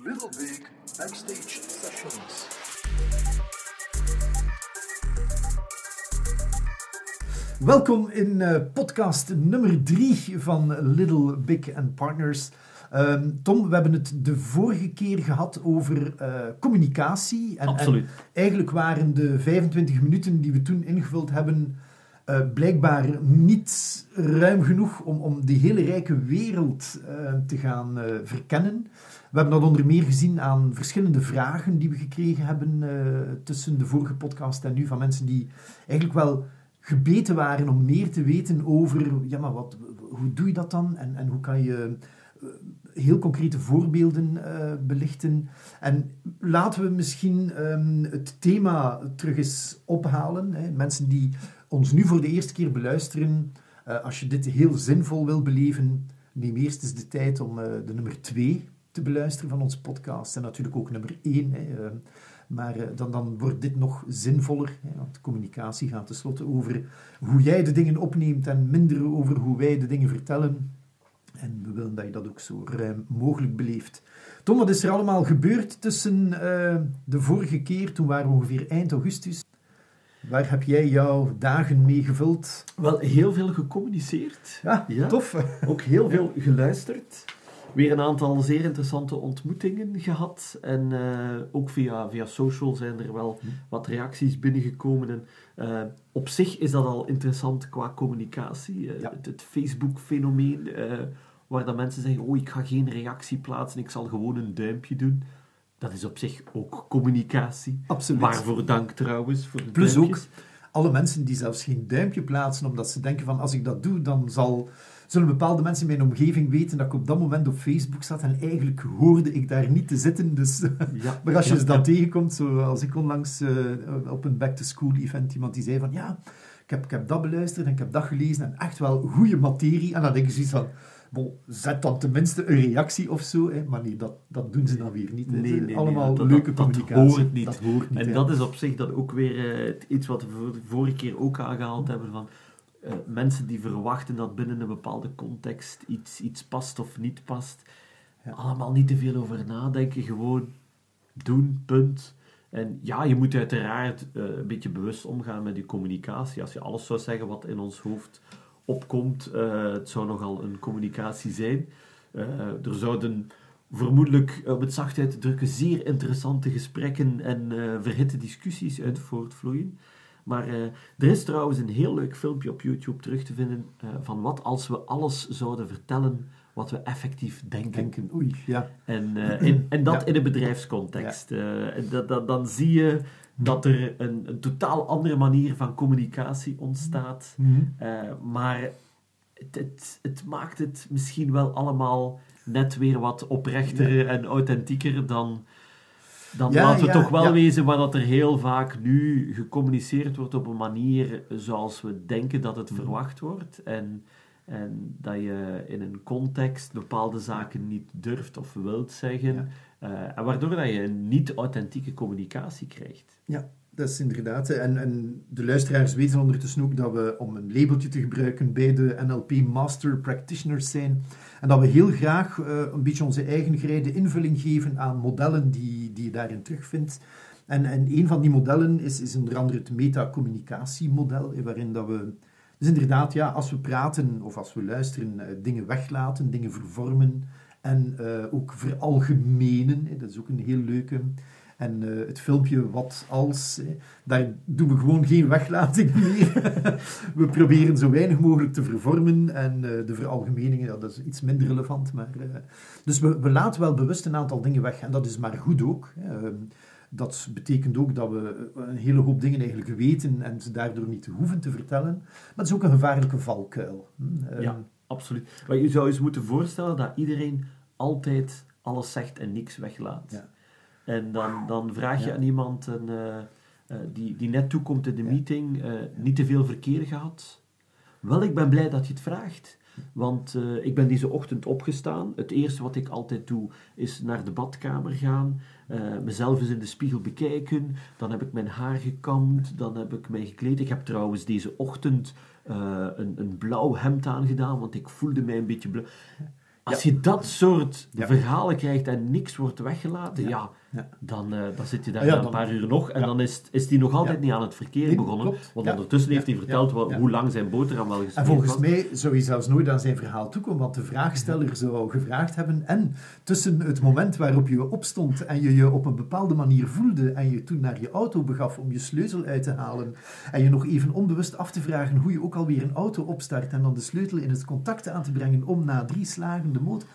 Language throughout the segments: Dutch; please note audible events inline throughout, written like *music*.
Little Big Backstage Sessions. Welkom in uh, podcast nummer 3 van Little Big and Partners. Ehm, Tom, we hebben het de vorige keer gehad over uh, communicatie. En, Absoluut. En eigenlijk waren de 25 minuten die we toen ingevuld hebben uh, blijkbaar niet ruim genoeg om, om die hele rijke wereld te gaan verkennen. We hebben dat onder meer gezien aan verschillende vragen die we gekregen hebben tussen de vorige podcast en nu van mensen die eigenlijk wel gebeten waren om meer te weten over, ja maar wat, hoe doe je dat dan en, en hoe kan je heel concrete voorbeelden belichten. En laten we misschien um, het thema terug eens ophalen. Hè. Mensen die ons nu voor de eerste keer beluisteren, uh, als je dit heel zinvol wil beleven, neem eerst eens de tijd om de nummer 2 te beluisteren van onze podcast en natuurlijk ook nummer 1. Hè. Maar uh, dan, dan wordt dit nog zinvoller. Hè, want communicatie gaat tenslotte over hoe jij de dingen opneemt en minder over hoe wij de dingen vertellen. En we willen dat je dat ook zo ruim mogelijk beleeft. Tom, wat is er allemaal gebeurd tussen de vorige keer? Toen waren we ongeveer eind augustus. Waar heb jij jouw dagen mee gevuld? Wel, heel veel gecommuniceerd. Ja, ja. tof. Ook heel veel geluisterd weer een aantal zeer interessante ontmoetingen gehad. En uh, ook via, via social zijn er wel hm. wat reacties binnengekomen. En, uh, op zich is dat al interessant qua communicatie. Uh, ja. Het, het Facebook-fenomeen, waar dan mensen zeggen: Oh, ik ga geen reactie plaatsen, ik zal gewoon een duimpje doen. Dat is op zich ook communicatie. Absoluut. Waarvoor dank trouwens. Voor de Plus ook alle mensen die zelfs geen duimpje plaatsen, omdat ze denken: van als ik dat doe, dan zal zullen bepaalde mensen in mijn omgeving weten dat ik op dat moment op Facebook zat en eigenlijk hoorde ik daar niet te zitten. Dus, ja, *laughs* maar als je ze dan tegenkomt, zoals ik onlangs uh, op een back-to-school event iemand die zei van ja, ik heb, ik heb dat beluisterd en ik heb dat gelezen en echt wel goede materie. En dan denk je zoiets van, bon, zet dan tenminste een reactie of zo. Hè. Maar nee, dat, dat doen ze dan weer niet. Nee, nee, Allemaal dat, leuke dat, communicatie. Dat hoort niet. Dat hoort niet en dat is op zich dan ook weer uh, iets wat we de vorige keer ook aangehaald hebben van uh, mensen die verwachten dat binnen een bepaalde context iets, iets past of niet past. Ja. Allemaal niet te veel over nadenken, gewoon doen, punt. En ja, je moet uiteraard uh, een beetje bewust omgaan met je communicatie. Als je alles zou zeggen wat in ons hoofd opkomt, uh, het zou nogal een communicatie zijn. er zouden vermoedelijk op het zachtheid drukken zeer interessante gesprekken en verhitte discussies uit voortvloeien. Maar er is trouwens een heel leuk filmpje op YouTube terug te vinden van wat als we alles zouden vertellen wat we effectief denken. denken oei, ja. En, uh, in, en dat ja. in een bedrijfscontext. Ja. dat, dat, dan zie je dat er een, een, totaal andere manier van communicatie ontstaat. Mm -hmm. maar het, het, het, maakt het misschien wel allemaal net weer wat oprechter en authentieker dan dan ja, laten we ja, toch wel wezen waar dat er heel vaak nu gecommuniceerd wordt op een manier zoals we denken dat het verwacht wordt. En, en dat je in een context bepaalde zaken niet durft of wilt zeggen. Uh, en waardoor dat je een niet-authentieke communicatie krijgt. Ja, dat is inderdaad. En, en de luisteraars weten ondertussen ook dat we, om een labeltje te gebruiken, bij de NLP Master Practitioners zijn. En dat we heel graag uh, een beetje onze eigen gereide invulling geven aan modellen die, die je daarin terugvindt. En, en een van die modellen is, is onder andere het metacommunicatiemodel, waarin dat we... Dus inderdaad, ja, als we praten of als we luisteren, uh, dingen weglaten, dingen vervormen en uh, ook veralgemenen. Dat is ook een heel leuke... En uh, het filmpje Wat Als, hè, daar doen we gewoon geen weglating *laughs* meer. we proberen zo weinig mogelijk te vervormen en uh, de veralgemeningen, ja, dat is iets minder relevant. Maar, dus we, we, laten wel bewust een aantal dingen weg en dat is maar goed ook. Hè. Ehm, dat betekent ook dat we een hele hoop dingen eigenlijk weten en ze daardoor niet hoeven te vertellen. Maar het is ook een gevaarlijke valkuil. Hm? Ja, absoluut. Je zou je moeten voorstellen dat iedereen altijd alles zegt en niks weglaat. Ja. En dan, dan vraag je ja. aan iemand een, uh, uh, die, die net toekomt in de meeting, uh, niet te veel verkeer gehad. Wel, ik ben blij dat je het vraagt. Want ik ben deze ochtend opgestaan. Het eerste wat ik altijd doe, is naar de badkamer gaan. mezelf eens in de spiegel bekijken. Dan heb ik mijn haar gekamd. Dan heb ik mij gekleed. Ik heb trouwens deze ochtend een, een blauw hemd aangedaan, want ik voelde mij een beetje blauw. Als je dat soort verhalen krijgt en niks wordt weggelaten, ja, Ja. Dan, eh, dan zit je daar Ah, ja, een paar uur nog en ja. dan is, is die nog altijd niet aan het verkeer Nee, begonnen. klopt. Want ondertussen heeft hij verteld wat- hoe lang zijn boterham wel gesmeerd En volgens was. mij zou hij zelfs nooit aan zijn verhaal toekomen, want de vraagsteller zou gevraagd hebben en tussen het moment waarop je opstond en je je op een bepaalde manier voelde en je toen naar je auto begaf om je sleutel uit te halen en je nog even onbewust af te vragen hoe je ook alweer een auto opstart en dan de sleutel in het contact aan te brengen om na drie slagen de motor...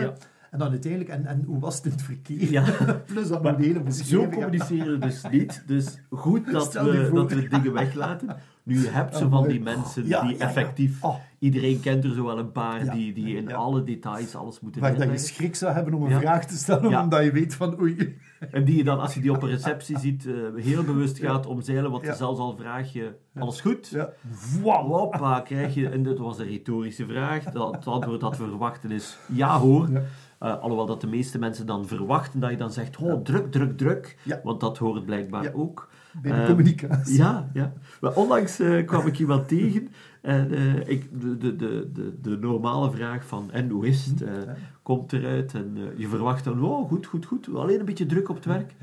Ja. En dan uiteindelijk, en, en hoe was het in het verkeer? Ja. *laughs* Plus Maar hele Zo communiceren we dus niet. Dus goed *laughs* dat Stel je we, dat we dingen weglaten. Nu, je hebt zo Oh, van die mensen Ja, die ja, ja. effectief... Oh. Iedereen kent er zo wel een paar die, die in alle details alles moeten Waar dat je schrik zou hebben om een vraag te stellen, omdat je weet van oei. En die je dan, als je die op een receptie *laughs* ziet, eh, heel bewust gaat omzeilen. Want je zelfs al vraag je, alles goed? Ja. Krijg je, en dat was een retorische vraag. Dat, het antwoord dat we verwachten is ja hoor. Eh, alhoewel dat de meeste mensen dan verwachten dat je dan zegt, oh, druk, druk, druk. Want dat hoort blijkbaar ook. Bij de Eh, communicatie. Ja, ja. Maar onlangs eh, kwam ik iemand tegen en eh, ik, de, de, de, de, normale vraag van, en hoe is het? Ja. komt eruit en je verwacht dan, oh, goed, goed, goed. Alleen een beetje druk op het werk.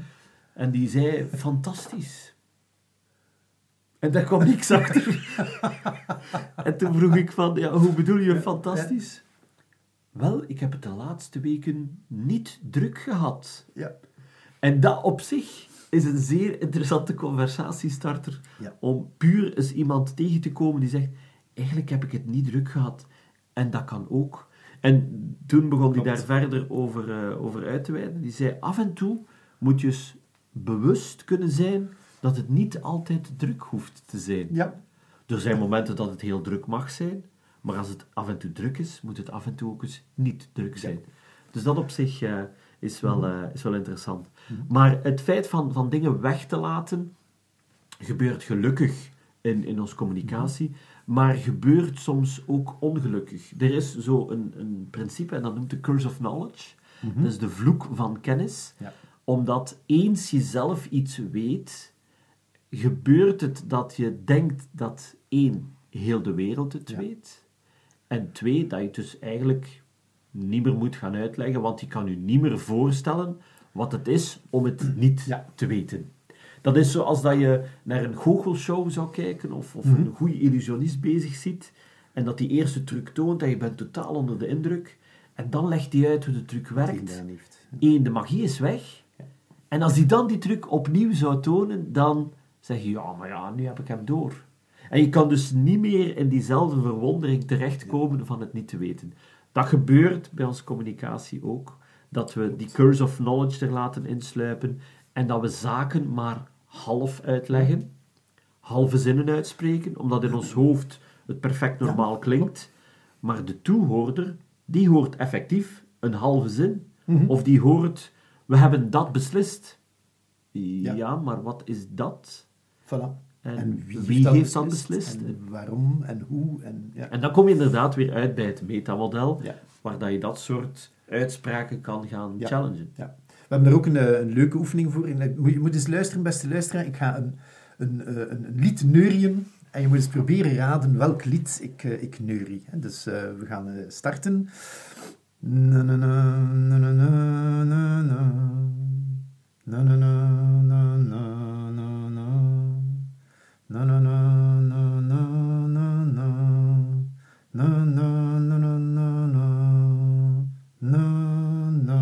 En die zei, fantastisch. *laughs* En daar kwam niks achter. en toen vroeg ik van, ja, hoe bedoel je fantastisch? Wel, ik heb het de laatste weken niet druk gehad. Ja. En dat op zich is een zeer interessante conversatiestarter. Ja. Om puur eens iemand tegen te komen die zegt: Eigenlijk heb ik het niet druk gehad. En dat kan ook. En toen begon hij daar verder over, eh, over uit te wijden. Die zei: Af en toe moet je eens bewust kunnen zijn dat het niet altijd druk hoeft te zijn. Ja. Er zijn momenten dat het heel druk mag zijn, maar als het af en toe druk is, moet het af en toe ook eens niet druk zijn. Dus dat op zich eh, is, wel, eh, is wel interessant. Maar het feit van, van dingen weg te laten gebeurt gelukkig in, in onze communicatie, maar gebeurt soms ook ongelukkig. Er is zo een, een principe, en dat noemt de curse of knowledge. Dat is de vloek van kennis. Ja. Omdat eens je zelf iets weet, gebeurt het dat je denkt dat één, heel de wereld het Ja. weet. En twee, dat je het dus eigenlijk niet meer moet gaan uitleggen, want je kan je niet meer voorstellen wat het is om het niet Ja. te weten. Dat is zoals dat je naar een goochelshow zou kijken of, of Mhm. een goede illusionist bezig ziet en dat die eerste truc toont en je bent totaal onder de indruk en dan legt hij uit hoe de truc werkt. Eén, de magie is weg. En als hij dan die truc opnieuw zou tonen, dan zeg je, ja, maar ja, nu heb ik hem door. En je kan dus niet meer in diezelfde verwondering terechtkomen van het niet te weten. Dat gebeurt bij onze communicatie ook. Dat we die curse of knowledge er laten insluipen en dat we zaken maar half uitleggen, halve zinnen uitspreken, omdat in ons hoofd het perfect normaal klinkt. Maar de toehoorder, die hoort effectief een halve zin. Mhm. Of die hoort, we hebben dat beslist. Ja, Ja. maar wat is dat? Voilà. En wie heeft dat beslist? En waarom en hoe. En, ja. En dan kom je inderdaad weer uit bij het metamodel, Ja. waar dat je dat soort uitspraken kan gaan Ja. challengen. Ja. We hebben er ook een, eh, een leuke oefening voor. Je moet eens luisteren, beste luisteraar. Ik ga een, een, eh, een, een lied neurien. En je moet eens proberen raden welk lied ik, eh, ik neurie. Dus we gaan starten. Na, na, na, na, na, na, na, na. Na, na, na, na, na, na, na. Na, na, na, na, na, na, na. Na, na, na, na, na, na. Na, na,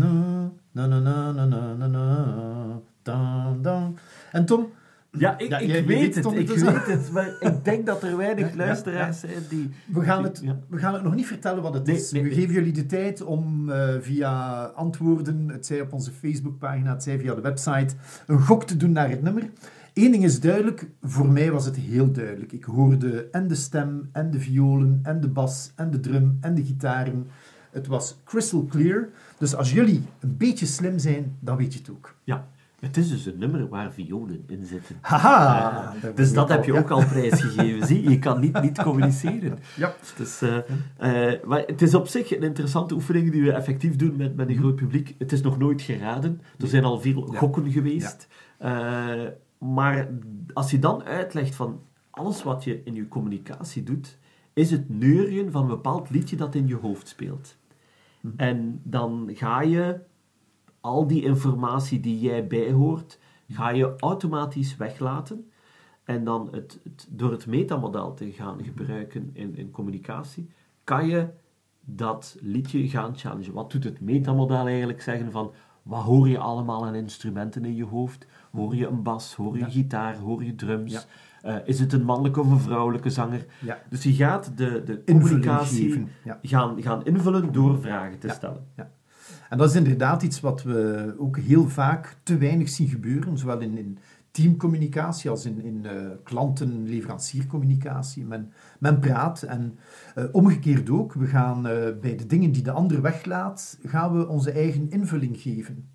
na. Na, na, na, na, na, na, na. Dan, dan. En Tom, Ja, ik, Ja, ik weet weet het, het ik weet het, maar ik denk dat er weinig Ja, ja, luisteraars zijn die... we gaan, het, Ja. we gaan het nog niet vertellen wat het Nee, is. nee, we nee. geven jullie de tijd om eh, via antwoorden, het zij op onze Facebookpagina, het zij via de website, een gok te doen naar het nummer. Eén ding is duidelijk, voor mij was het heel duidelijk. Ik hoorde en de stem, en de violen, en de bas, en de drum, en de gitaren. Het was crystal clear. Dus als jullie een beetje slim zijn, dan weet je het ook. Ja, het is dus een nummer waar violen in zitten. Haha! Eh, dus dat heb je Ja. ook al prijsgegeven. Zie, je kan niet, niet communiceren. Ja. Dus, eh, eh, maar het is op zich een interessante oefening die we effectief doen met, met een groot publiek. Het is nog nooit geraden. Er zijn al veel Ja. gokken geweest. Eh, maar als je dan uitlegt van alles wat je in je communicatie doet, is het neurien van een bepaald liedje dat in je hoofd speelt. En dan ga je al die informatie die jij bijhoort, ga je automatisch weglaten. En dan het, het, door het metamodel te gaan gebruiken in, in communicatie, kan je dat liedje gaan challengen. Wat doet het metamodel eigenlijk zeggen van, wat hoor je allemaal aan instrumenten in je hoofd? Hoor je een bas, hoor je Ja. gitaar, hoor je drums? Ja. Eh, is het een mannelijke of een vrouwelijke zanger? Ja. Dus je gaat de, de communicatie gaan, gaan invullen door vragen te Ja. stellen. En dat is inderdaad iets wat we ook heel vaak te weinig zien gebeuren, zowel in, in teamcommunicatie als in, in eh, klanten-leveranciercommunicatie. Men, men praat en eh, omgekeerd ook. We gaan eh, bij de dingen die de ander weglaat, gaan we onze eigen invulling geven.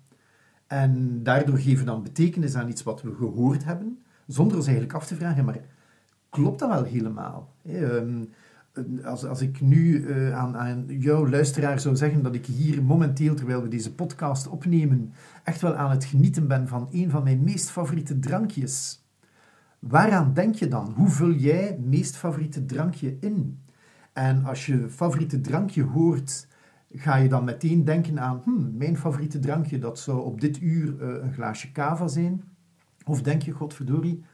En daardoor geven dan betekenis aan iets wat we gehoord hebben, zonder ons eigenlijk af te vragen, maar klopt dat wel helemaal? Ehm, als, als ik nu eh, aan, aan jouw luisteraar zou zeggen dat ik hier momenteel, terwijl we deze podcast opnemen, echt wel aan het genieten ben van een van mijn meest favoriete drankjes. Waaraan denk je dan? Hoe vul jij meest favoriete drankje in? En als je favoriete drankje hoort, ga je dan meteen denken aan hmm, mijn favoriete drankje, dat zou op dit uur eh, een glaasje cava zijn? Of denk je, godverdorie,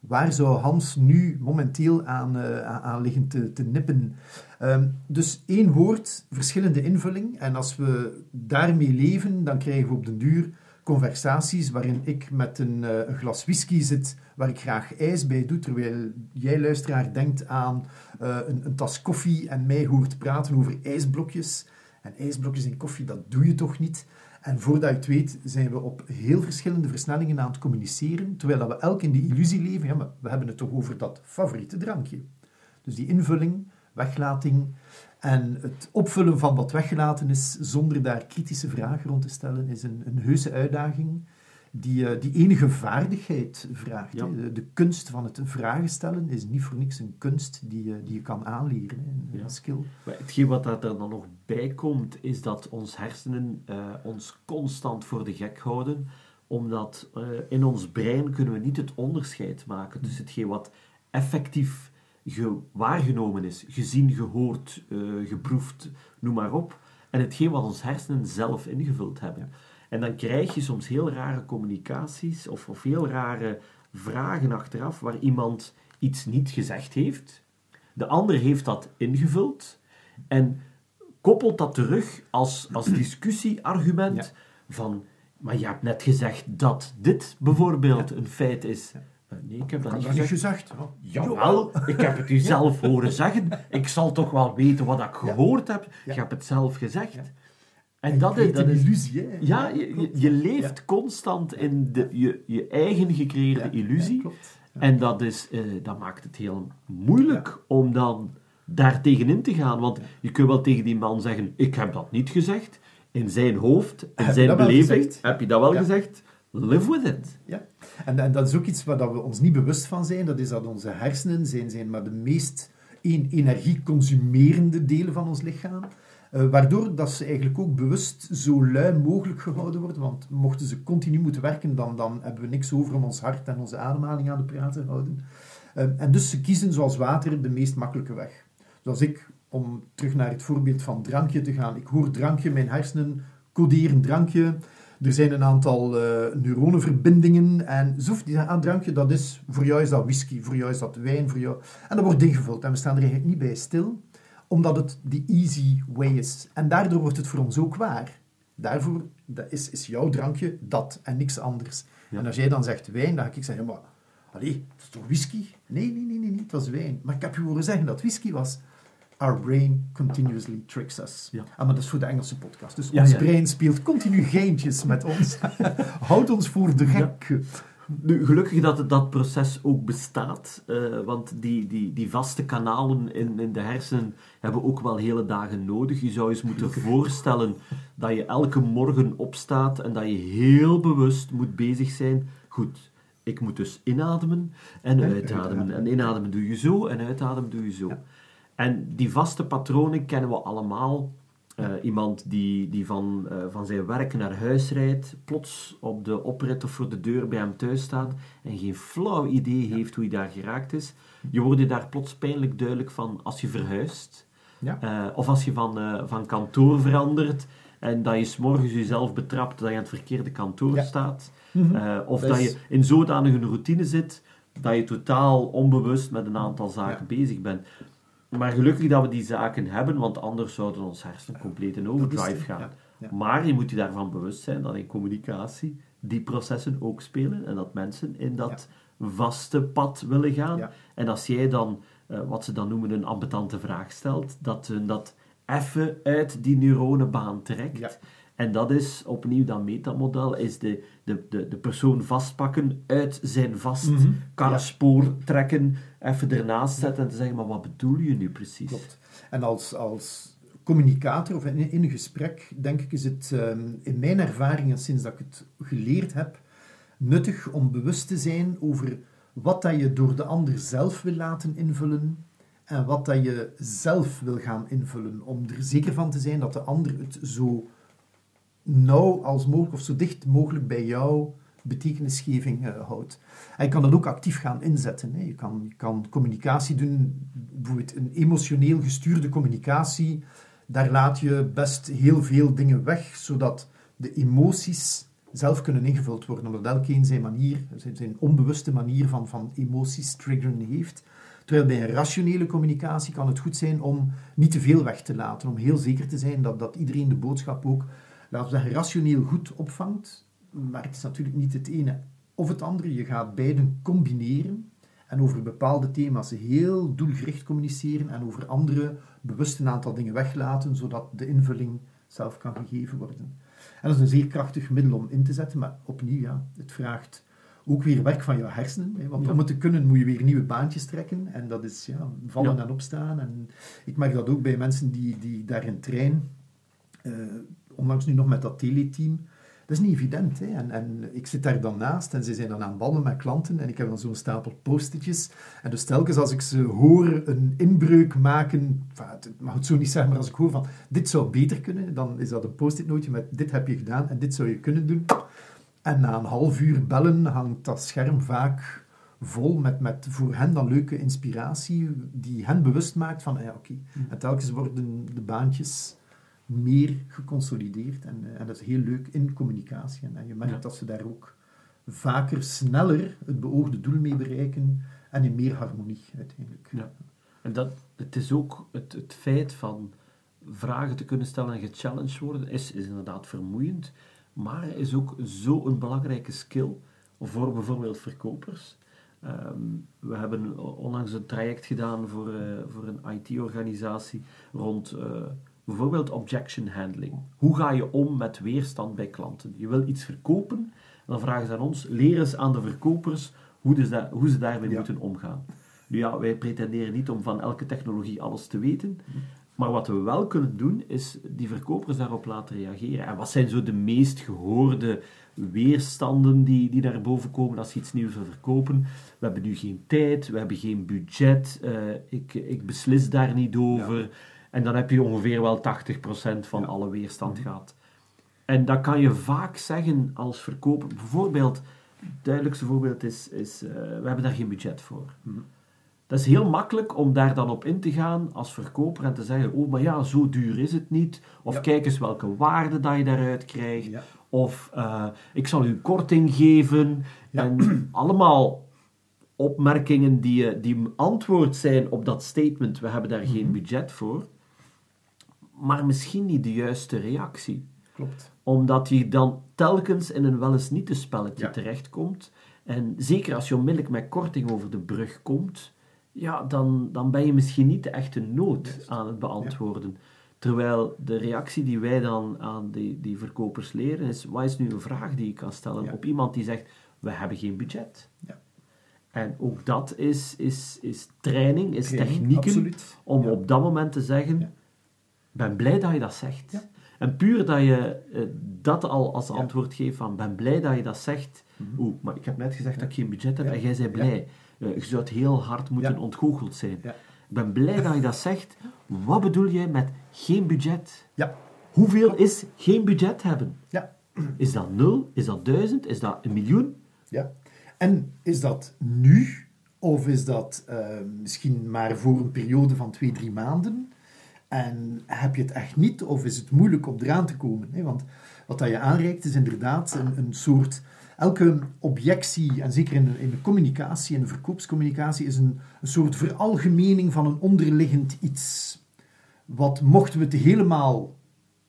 waar zou Hans nu momenteel aan, aan liggen te, nippen? Ehm, dus één woord, verschillende invulling. En als we daarmee leven, dan krijgen we op den duur conversaties waarin ik met een, eh, glas whisky zit, waar ik graag ijs bij doe, terwijl jij, luisteraar, denkt aan eh, een, een tas koffie en mij hoort praten over ijsblokjes. En ijsblokjes in koffie, dat doe je toch niet? En voordat je het weet, zijn we op heel verschillende versnellingen aan het communiceren, terwijl we elk in de illusie leven, ja, maar we hebben het toch over dat favoriete drankje. Dus die invulling, weglating en het opvullen van wat weggelaten is, zonder daar kritische vragen rond te stellen, is een, een heuse uitdaging die, eh, die enige vaardigheid vraagt. Ja. De, de kunst van het vragen stellen is niet voor niks een kunst die, je- die je kan aanleren, een, Ja. skill. Maar hetgeen wat daar dan nog bij komt, is dat ons hersenen eh, ons constant voor de gek houden, omdat eh, in ons brein kunnen we niet het onderscheid maken tussen hetgeen wat effectief ge- waargenomen is, gezien, gehoord, eh, geproefd, noem maar op, en hetgeen wat ons hersenen zelf ingevuld hebben. En dan krijg je soms heel rare communicaties of, of heel rare vragen achteraf waar iemand iets niet gezegd heeft. De ander heeft dat ingevuld en koppelt dat terug als, als *clears throat* discussieargument Ja. van, maar je hebt net gezegd dat dit bijvoorbeeld een feit is. Eh, Nee, ik heb dat Ik niet dat niet gezegd. gezegd. Jawel, ik heb het u *laughs* zelf horen zeggen. Ik zal toch wel weten wat ik gehoord heb. Je hebt het zelf gezegd. En dat is, dat een is illusie, hè? ja, je, je, klopt. je leeft constant in de, je, je eigen gecreëerde Ja, illusie. ja. En dat, is, eh, dat maakt het heel moeilijk om dan daar tegenin te gaan. Want je kunt wel tegen die man zeggen, ik heb dat niet gezegd. In zijn hoofd, in Heb zijn beleving, heb je dat wel gezegd. Live with it. Ja, en, en dat is ook iets waar dat we ons niet bewust van zijn. Dat is dat onze hersenen zijn, zijn maar de meest energieconsumerende delen van ons lichaam. Eh, waardoor dat ze eigenlijk ook bewust zo lui mogelijk gehouden worden. Want mochten ze continu moeten werken, dan, dan hebben we niks over om ons hart en onze ademhaling aan de praat te houden. Eh, en dus ze kiezen zoals water de meest makkelijke weg. Zoals ik, om terug naar het voorbeeld van drankje te gaan. Ik hoor drankje, mijn hersenen coderen drankje. Er zijn een aantal eh, neuronenverbindingen en zoef, die zeggen, ah, drankje, dat is, voor jou is dat whisky, voor jou is dat wijn, voor jou... En dat wordt ingevuld en we staan er eigenlijk niet bij stil, omdat het de easy way is. En daardoor wordt het voor ons ook waar. Daarvoor dat is, is jouw drankje dat en niks anders. Ja. En als jij dan zegt wijn, dan ga ik zeggen, maar, allee, dat is toch whisky? Nee, nee, nee, nee, nee, het was wijn. Maar ik heb je horen zeggen dat whisky was. Our brain continuously tricks us. Ja. Ah, maar dat is voor de Engelse podcast. Dus Ja, ons brein speelt continu geintjes met ons. *laughs* Houdt ons voor de gek. Nu, gelukkig dat het- dat proces ook bestaat, eh, want die, die, die vaste kanalen in, in de hersenen hebben ook wel hele dagen nodig. Je zou eens moeten voorstellen dat je elke morgen opstaat en dat je heel bewust moet bezig zijn. Goed, ik moet dus inademen en En uitademen. uitademen. En inademen doe je zo en uitademen doe je zo. Ja. En die vaste patronen kennen we allemaal. Eh, iemand die, die van, eh, van zijn werk naar huis rijdt, plots op de oprit of voor de deur bij hem thuis staat en geen flauw idee heeft hoe hij daar geraakt is. Je wordt je daar plots pijnlijk duidelijk van als je verhuist. Ja. Eh, of als je van, van kantoor verandert en dat je s'morgens jezelf betrapt dat je aan het verkeerde kantoor Ja. staat. Mhm. Of Dat je in zodanig een routine zit dat je totaal onbewust met een aantal zaken bezig bent. Maar gelukkig dat we die zaken hebben, want anders zouden ons hersenen compleet in overdrive gaan. ja, ja. Maar je moet je daarvan bewust zijn dat in communicatie die processen ook spelen en dat mensen in dat vaste pad willen gaan. En als jij dan, eh, wat ze dan noemen, een ambetante vraag stelt, dat hun dat even uit die neuronenbaan trekt. En dat is opnieuw dat metamodel, is de, de, de, de persoon vastpakken, uit zijn vast karspoor trekken, even ernaast zetten en te zeggen, maar wat bedoel je nu precies? Klopt. En als, als communicator of in, in een gesprek, denk ik, is het ehm, in mijn ervaringen sinds dat ik het geleerd heb, nuttig om bewust te zijn over wat dat je door de ander zelf wil laten invullen en wat dat je zelf wil gaan invullen. Om er zeker van te zijn dat de ander het zo nauw als mogelijk of zo dicht mogelijk bij jouw betekenisgeving eh, houdt. En je kan dat ook actief gaan inzetten. Hè. Je, kan, kan communicatie doen, bijvoorbeeld een emotioneel gestuurde communicatie. Daar laat je best heel veel dingen weg, zodat de emoties zelf kunnen ingevuld worden, omdat elkeen zijn manier, zijn onbewuste manier van, van emoties triggeren heeft. Terwijl bij een rationele communicatie kan het goed zijn om niet te veel weg te laten, om heel zeker te zijn dat, dat iedereen de boodschap ook, laten we zeggen, rationeel goed opvangt. Maar het is natuurlijk niet het ene of het andere. Je gaat beiden combineren en over bepaalde thema's heel doelgericht communiceren en over andere bewust een aantal dingen weglaten, zodat de invulling zelf kan gegeven worden. En dat is een zeer krachtig middel om in te zetten, maar opnieuw, ja, het vraagt ook weer werk van jouw hersenen. Hè, want Ja. om het te kunnen moet je weer nieuwe baantjes trekken. En dat is ja, vallen Ja. en opstaan. En ik merk dat ook bij mensen die, die daarin trainen. Eh, onlangs nu nog met dat teleteam. Dat is niet evident. Hè? En, en ik zit daar dan naast en ze zijn dan aan babbelen met klanten en ik heb dan zo'n stapel post-itjes. En dus telkens als ik ze hoor een inbreuk maken, enfin, het mag het zo niet zeggen, maar als ik hoor van dit zou beter kunnen, dan is dat een post-it nootje met dit heb je gedaan en dit zou je kunnen doen. En na een half uur bellen hangt dat scherm vaak vol met, met voor hen dan leuke inspiratie die hen bewust maakt van, ah ja, oké. En telkens worden de baantjes meer geconsolideerd en, eh, en dat is heel leuk in communicatie. En, en je merkt Ja. dat ze daar ook vaker, sneller het beoogde doel mee bereiken en in meer harmonie uiteindelijk. Ja. En dat, het is ook het, het feit van vragen te kunnen stellen en gechallenged worden, is, is inderdaad vermoeiend, maar is ook zo'n belangrijke skill voor bijvoorbeeld verkopers. Ehm, we hebben onlangs een traject gedaan voor, eh, voor een IT-organisatie rond eh, bijvoorbeeld objection handling. Hoe ga je om met weerstand bij klanten? Je wil iets verkopen, en dan vragen ze aan ons, leer eens aan de verkopers hoe, dus dat, hoe ze daarmee Ja. moeten omgaan. Nu ja, wij pretenderen niet om van elke technologie alles te weten, maar wat we wel kunnen doen, is die verkopers daarop laten reageren. En wat zijn zo de meest gehoorde weerstanden die, die naar boven komen als je iets nieuws wil verkopen? We hebben nu geen tijd, we hebben geen budget, eh, ik, ik beslis daar niet over. En dan heb je ongeveer wel 80% van Ja. alle weerstand gehad. En dat kan je vaak zeggen als verkoper. Bijvoorbeeld, het duidelijkste voorbeeld is, is eh, we hebben daar geen budget voor. Dat is heel makkelijk om daar dan op in te gaan als verkoper en te zeggen, oh, maar ja, zo duur is het niet. Of Ja. kijk eens welke waarde dat je daaruit krijgt. Ja. Of eh, ik zal u korting geven. Ja. En allemaal opmerkingen die, eh, die antwoord zijn op dat statement, we hebben daar Mhm. geen budget voor. Maar misschien niet de juiste reactie Klopt. omdat je dan telkens in een wel eens niet te spelletje Ja. terechtkomt. En zeker als je onmiddellijk met korting over de brug komt, ja, dan, dan ben je misschien niet de echte nood aan het beantwoorden. Terwijl de reactie die wij dan aan die, die verkopers leren is, wat is nu een vraag die je kan stellen Ja. op iemand die zegt, we hebben geen budget. Ja. En ook dat is, is, is training, is Training, technieken absoluut. om op dat moment te zeggen. Ben blij dat je dat zegt. Ja. En puur dat je eh, dat al als Ja. antwoord geeft van ben blij dat je dat zegt. Mhm. Oeh, maar ik heb net gezegd dat ik geen budget heb en jij bent blij. Eh, je zou het heel hard moeten ontgoocheld zijn. Ik ben blij dat je dat zegt. Wat bedoel je met geen budget? Ja, Hoeveel is geen budget hebben? Ja. Is dat nul? Is dat duizend? Is dat een miljoen? Ja. En is dat nu, of is dat eh, misschien maar voor een periode van twee, drie maanden? En heb je het echt niet, of is het moeilijk om eraan te komen? Hè? Want wat dat je aanreikt is inderdaad een, een soort... Elke objectie, en zeker in de, in de communicatie, in de verkoopscommunicatie, is een, een soort veralgemening van een onderliggend iets. Wat mochten we het helemaal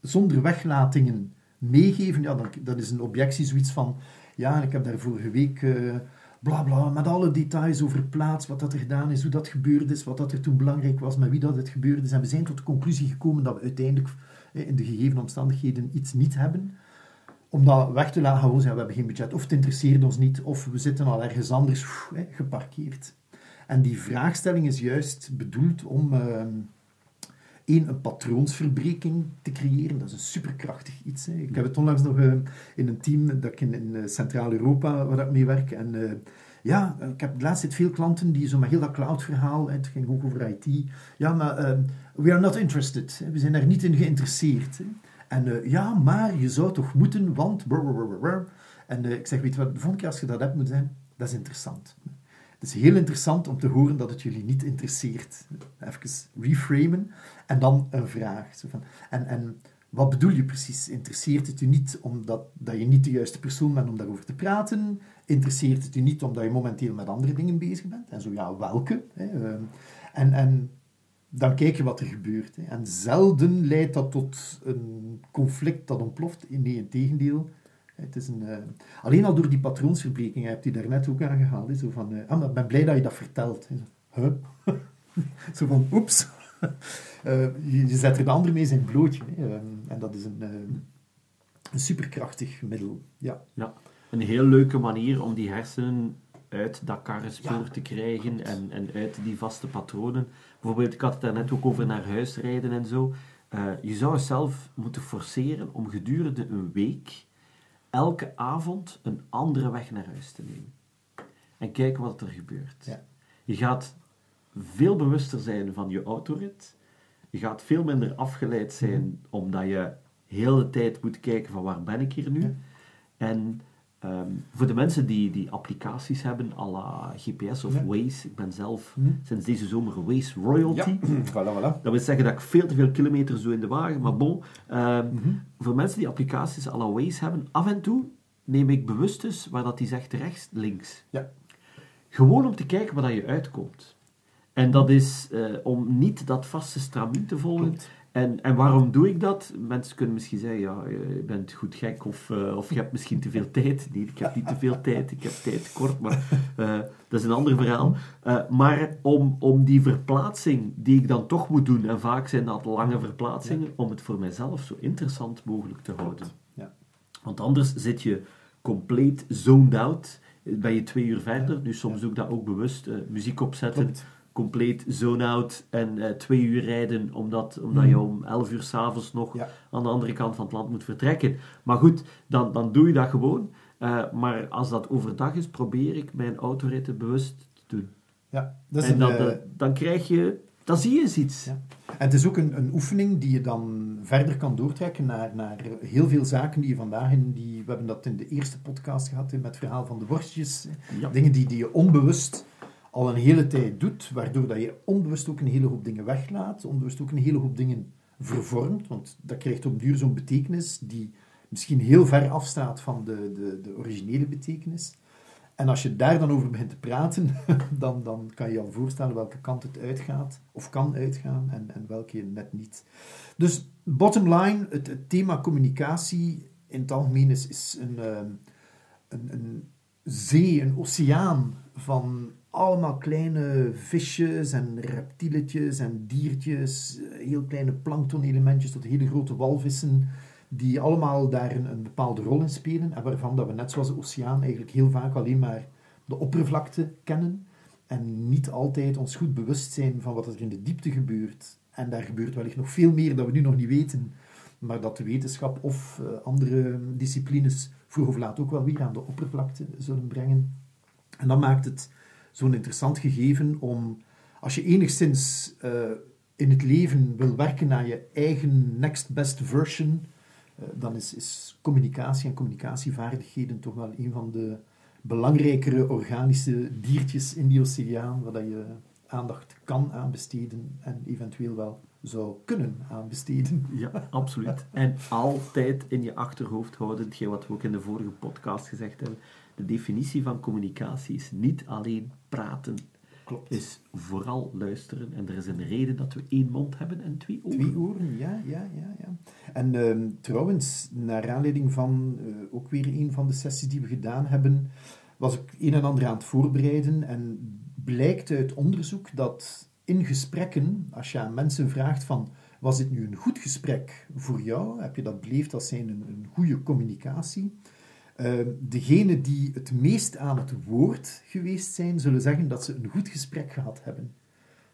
zonder weglatingen meegeven, ja, dan, dat is een objectie zoiets van... Ja, en ik heb daar vorige week... eh, bla bla, met alle details over plaats, wat dat er gedaan is, hoe dat gebeurd is, wat dat er toen belangrijk was, met wie dat het gebeurd is. En we zijn tot de conclusie gekomen dat we uiteindelijk eh, in de gegeven omstandigheden iets niet hebben. Om dat weg te laten, gewoon zeggen, we hebben geen budget, of het interesseert ons niet, of we zitten al ergens anders geparkeerd. En die vraagstelling is juist bedoeld om... eh, één, een patroonsverbreking te creëren. Dat is een superkrachtig iets. Hè. Ik heb het onlangs nog eh, in een team dat ik in, in eh, Centraal-Europa, waar ik mee werk. En eh, ja, ik heb de laatste tijd veel klanten die zo met heel dat cloud-verhaal, het ging ook over IT. Ja, maar we are not interested. Hè. We zijn daar niet in geïnteresseerd. Hè. En ja, maar je zou toch moeten, want... En ik zeg, weet je wat, de volgende keer als je dat hebt moet zijn, dat is interessant. Het is heel interessant om te horen dat het jullie niet interesseert. Even reframen en dan een vraag. Zo van, en, en wat bedoel je precies? Interesseert het u niet omdat dat je niet de juiste persoon bent om daarover te praten? Interesseert het u niet omdat je momenteel met andere dingen bezig bent? En zo ja, welke? Hè? Ehm, En, en dan kijk je wat er gebeurt. Hè? En zelden leidt dat tot een conflict dat ontploft. Nee, in tegendeel. Het is een, eh, alleen al door die patroonsverbreking, je hebt die daarnet ook aangehaald. Hè? Zo van, eh, ah, ben blij dat je dat vertelt. Hè? Zo, huh? *laughs* zo van, oeps. *laughs* Eh, je, je zet er de ander mee zijn blootje. Hè? Ehm, en dat is een, een superkrachtig middel. Ja. Ja, een heel leuke manier om die hersenen uit dat karrenspoor Ja. te krijgen en, en uit die vaste patronen. Bijvoorbeeld, ik had het daarnet ook over naar huis rijden en zo. Je zou zelf moeten forceren om gedurende een week elke avond een andere weg naar huis te nemen. En kijken wat er gebeurt. Ja. Je gaat veel bewuster zijn van je autorit. Je gaat veel minder afgeleid zijn omdat je heel de tijd moet kijken van waar ben ik hier nu. Ja. En ehm, voor de mensen die, die applicaties hebben, à la GPS of Ja. Waze, ik ben zelf Mhm. sinds deze zomer Waze Royalty. *clears throat* voilà, voilà. Dat wil zeggen dat ik veel te veel kilometer zo in de wagen, maar bon. ehm, Mhm. Voor mensen die applicaties à la Waze hebben, af en toe neem ik bewust dus waar dat die zegt rechts, links. Ja. Gewoon om te kijken waar dat je uitkomt. En dat is eh, om niet dat vaste stramien te volgen. Klopt. En, en waarom doe ik dat? Mensen kunnen misschien zeggen, ja, je bent goed gek of, eh, of je hebt misschien te veel tijd. Nee, ik heb niet te veel tijd, ik heb tijd tekort, maar eh, dat is een ander verhaal. Eh, maar om, om die verplaatsing die ik dan toch moet doen, en vaak zijn dat lange verplaatsingen, om het voor mijzelf zo interessant mogelijk te houden. Ja. Want anders zit je compleet zoned out, ben je twee uur verder. Nu soms doe ik dat ook bewust, eh, muziek opzetten, Klopt. Compleet zone-out en eh, twee uur rijden, omdat, omdat je om elf uur s'avonds nog Ja. aan de andere kant van het land moet vertrekken. Maar goed, dan, dan doe je dat gewoon. Eh, maar als dat overdag is, probeer ik mijn autoritten bewust te doen. Ja, dat is en dan, eh, dan krijg je... Dan zie je eens iets. Ja. En het is ook een, een oefening die je dan verder kan doortrekken naar, naar heel veel zaken die je vandaag in die... We hebben dat in de eerste podcast gehad, met het verhaal van de worstjes. Ja. Dingen die, die je onbewust al een hele tijd doet, waardoor dat je onbewust ook een hele hoop dingen weglaat, onbewust ook een hele hoop dingen vervormt, want dat krijgt op duur zo'n betekenis die misschien heel ver afstaat van de, de, de originele betekenis. En als je daar dan over begint te praten, *laughs* dan, dan kan je al voorstellen welke kant het uitgaat, of kan uitgaan, en, en welke net niet. Dus bottom line, het, het thema communicatie in het algemeen is, is een, ehm, een, een zee, een oceaan van allemaal kleine visjes en reptieletjes en diertjes, eh, heel kleine planktonelementjes tot hele grote walvissen, die allemaal daar een, bepaalde rol in spelen en waarvan dat we net zoals de oceaan eigenlijk heel vaak alleen maar de oppervlakte kennen en niet altijd ons goed bewust zijn van wat er in de diepte gebeurt. En daar gebeurt wellicht nog veel meer dat we nu nog niet weten, maar dat de wetenschap of eh, andere disciplines vroeg of laat ook wel weer aan de oppervlakte zullen brengen. En dat maakt het zo'n interessant gegeven om, als je enigszins eh, in het leven wil werken aan je eigen next best version, eh, dan is, is communicatie en communicatievaardigheden toch wel een van de belangrijkere organische diertjes in die oceaan, waar je aandacht kan aanbesteden en eventueel wel zou kunnen aanbesteden. Ja, absoluut. En altijd in je achterhoofd houden, hetgeen wat we ook in de vorige podcast gezegd hebben, de definitie van communicatie is niet alleen praten. Klopt. Is vooral luisteren. En er is een reden dat we één mond hebben en twee oren. Twee oren, ja, ja, ja. ja. En ehm, trouwens, naar aanleiding van eh, ook weer een van de sessies die we gedaan hebben, was ik een en ander aan het voorbereiden en blijkt uit onderzoek dat in gesprekken, als je aan mensen vraagt van, was dit nu een goed gesprek voor jou? Heb je dat beleefd als zijn een, een goede communicatie? Uh, degenen die het meest aan het woord geweest zijn, zullen zeggen dat ze een goed gesprek gehad hebben.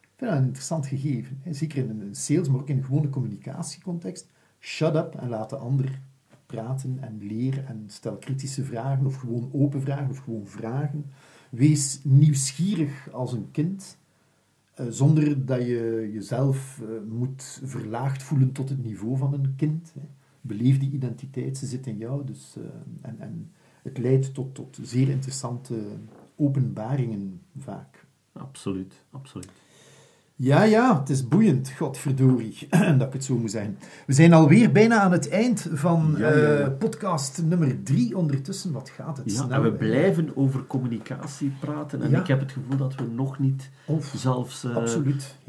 Ik vind dat een interessant gegeven. Zeker in een sales, maar ook in een gewone communicatiecontext. Shut up en laat de ander praten en leren en stel kritische vragen of gewoon open vragen of gewoon vragen. Wees nieuwsgierig als een kind, uh, zonder dat je jezelf uh, moet verlaagd voelen tot het niveau van een kind. Hè. Beleef die identiteit, ze zit in jou. Dus, uh, en, en het leidt tot, tot zeer interessante openbaringen vaak. Absoluut, absoluut. Ja, ja, het is boeiend, godverdorie, *clears throat* dat ik het zo moet zeggen. We zijn alweer bijna aan het eind van ja, ja, ja. Uh, podcast nummer drie ondertussen. Wat gaat het ja, snel? En we blijven over communicatie praten. En ik heb het gevoel dat we nog niet of, zelfs uh,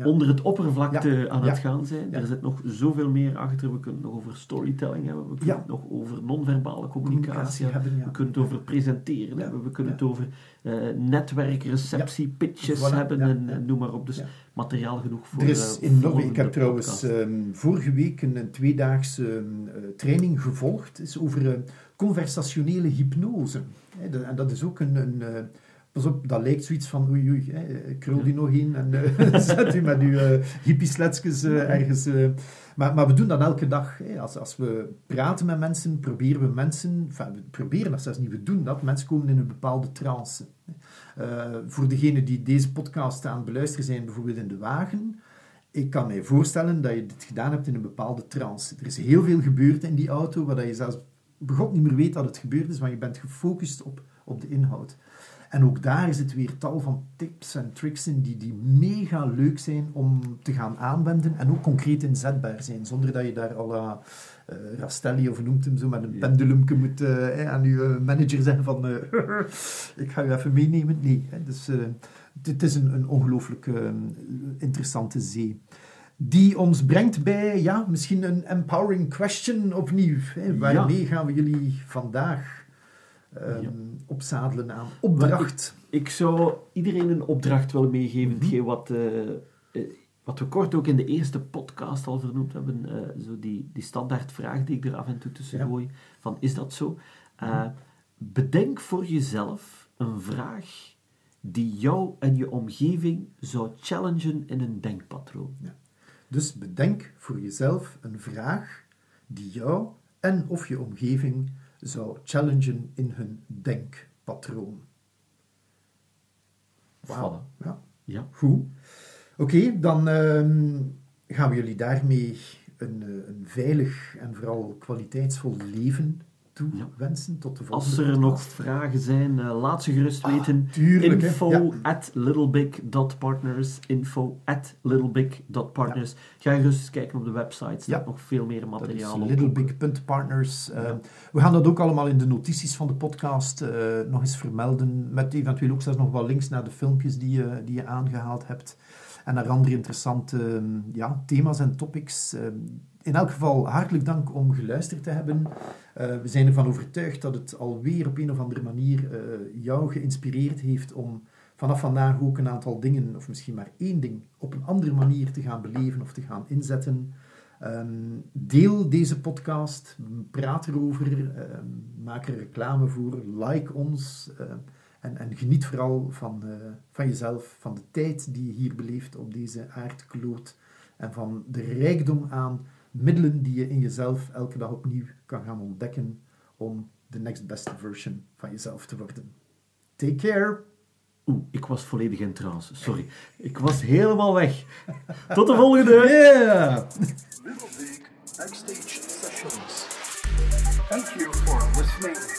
onder het oppervlakte aan het gaan zijn. Er zit nog zoveel meer achter. We kunnen het nog over storytelling hebben. We kunnen het nog over non-verbale communicatie, hebben. We kunnen het over presenteren hebben. We kunnen het over uh, netwerk, receptie, pitches hebben. en noem maar op. Dus materiaal genoeg voor Er is eh, enorm. volgende Ik heb trouwens ehm, vorige week een, een tweedaagse ehm, eh, training gevolgd. is over eh, conversationele hypnose. En dat is ook een. een pas op, dat lijkt zoiets van oei oei, hè, krul die nog in en *laughs* zet u met uw uh, ergens. Maar, maar we doen dat elke dag. Hè. Als, als we praten met mensen, proberen we mensen, we proberen dat zelfs niet, we doen dat. Mensen komen in een bepaalde trance. Eh, voor degenen die deze podcast aan het beluisteren zijn, bijvoorbeeld in de wagen, ik kan mij voorstellen dat je dit gedaan hebt in een bepaalde trance. Er is heel veel gebeurd in die auto, waar je zelfs begot niet meer weet dat het gebeurd is, want je bent gefocust op, op de inhoud. En ook daar is het weer tal van tips en tricks in die, die mega leuk zijn om te gaan aanwenden en ook concreet inzetbaar zijn, zonder dat je daar al la eh, Rastelli of noemt hem zo met een Ja. pendulumke moet eh, aan je eh, manager zeggen van eh, *laughs* ik ga je even meenemen. Nee, hè, dus, het- is een, een ongelooflijk interessante zee. Die ons brengt bij, ja, misschien een empowering question opnieuw. Hè. Waarmee gaan we jullie vandaag ehm, Ja. opzadelen aan opdracht? Ik zou iedereen een opdracht willen meegeven, Mhm. hetgeen wat, eh, eh, wat we kort ook in de eerste podcast al vernoemd hebben, eh, zo die, die standaard vraag die ik er af en toe tussen Ja. Mhm. gooi, van is dat zo? Eh, bedenk voor jezelf een vraag die jou en je omgeving zou challengen in een denkpatroon. Dus bedenk voor jezelf een vraag die jou en of je omgeving zou challengen in hun denkpatroon. Wauw. Ja, Ja. goed. Oké, dan ehm, gaan we jullie daarmee een, eh, een veilig en vooral kwaliteitsvol leven toewensen. Tot de volgende Als er nog vragen zijn, eh, laat ze gerust Ah, weten. tuurlijk, info Ja. at littlebig.partners. Info at littlebig.partners. Ga gerust eens kijken op de website. Er staat Ja. nog veel meer materiaal is op. littlebig.partners. Ja. we gaan dat ook allemaal in de notities van de podcast eh, nog eens vermelden. Met eventueel ook zelfs nog wat links naar de filmpjes die je, die je aangehaald hebt. En naar andere interessante eh, ja, thema's en topics. In elk geval hartelijk dank om geluisterd te hebben. Eh, we zijn ervan overtuigd dat het alweer op een of andere manier eh, jou geïnspireerd heeft om vanaf vandaag ook een aantal dingen, of misschien maar één ding, op een andere manier te gaan beleven of te gaan inzetten. Ehm, deel deze podcast, praat erover, ehm, maak er reclame voor, like ons eh, en, en geniet vooral van, van jezelf, van de tijd die je hier beleeft op deze aardkloot en van de rijkdom aan middelen die je in jezelf elke dag opnieuw kan gaan ontdekken om de next best version van jezelf te worden. Take care! Oeh, ik was volledig in trance. Sorry. Ik was helemaal weg. *laughs* Tot de volgende! Yeah! Backstage Sessions. Thank you for listening.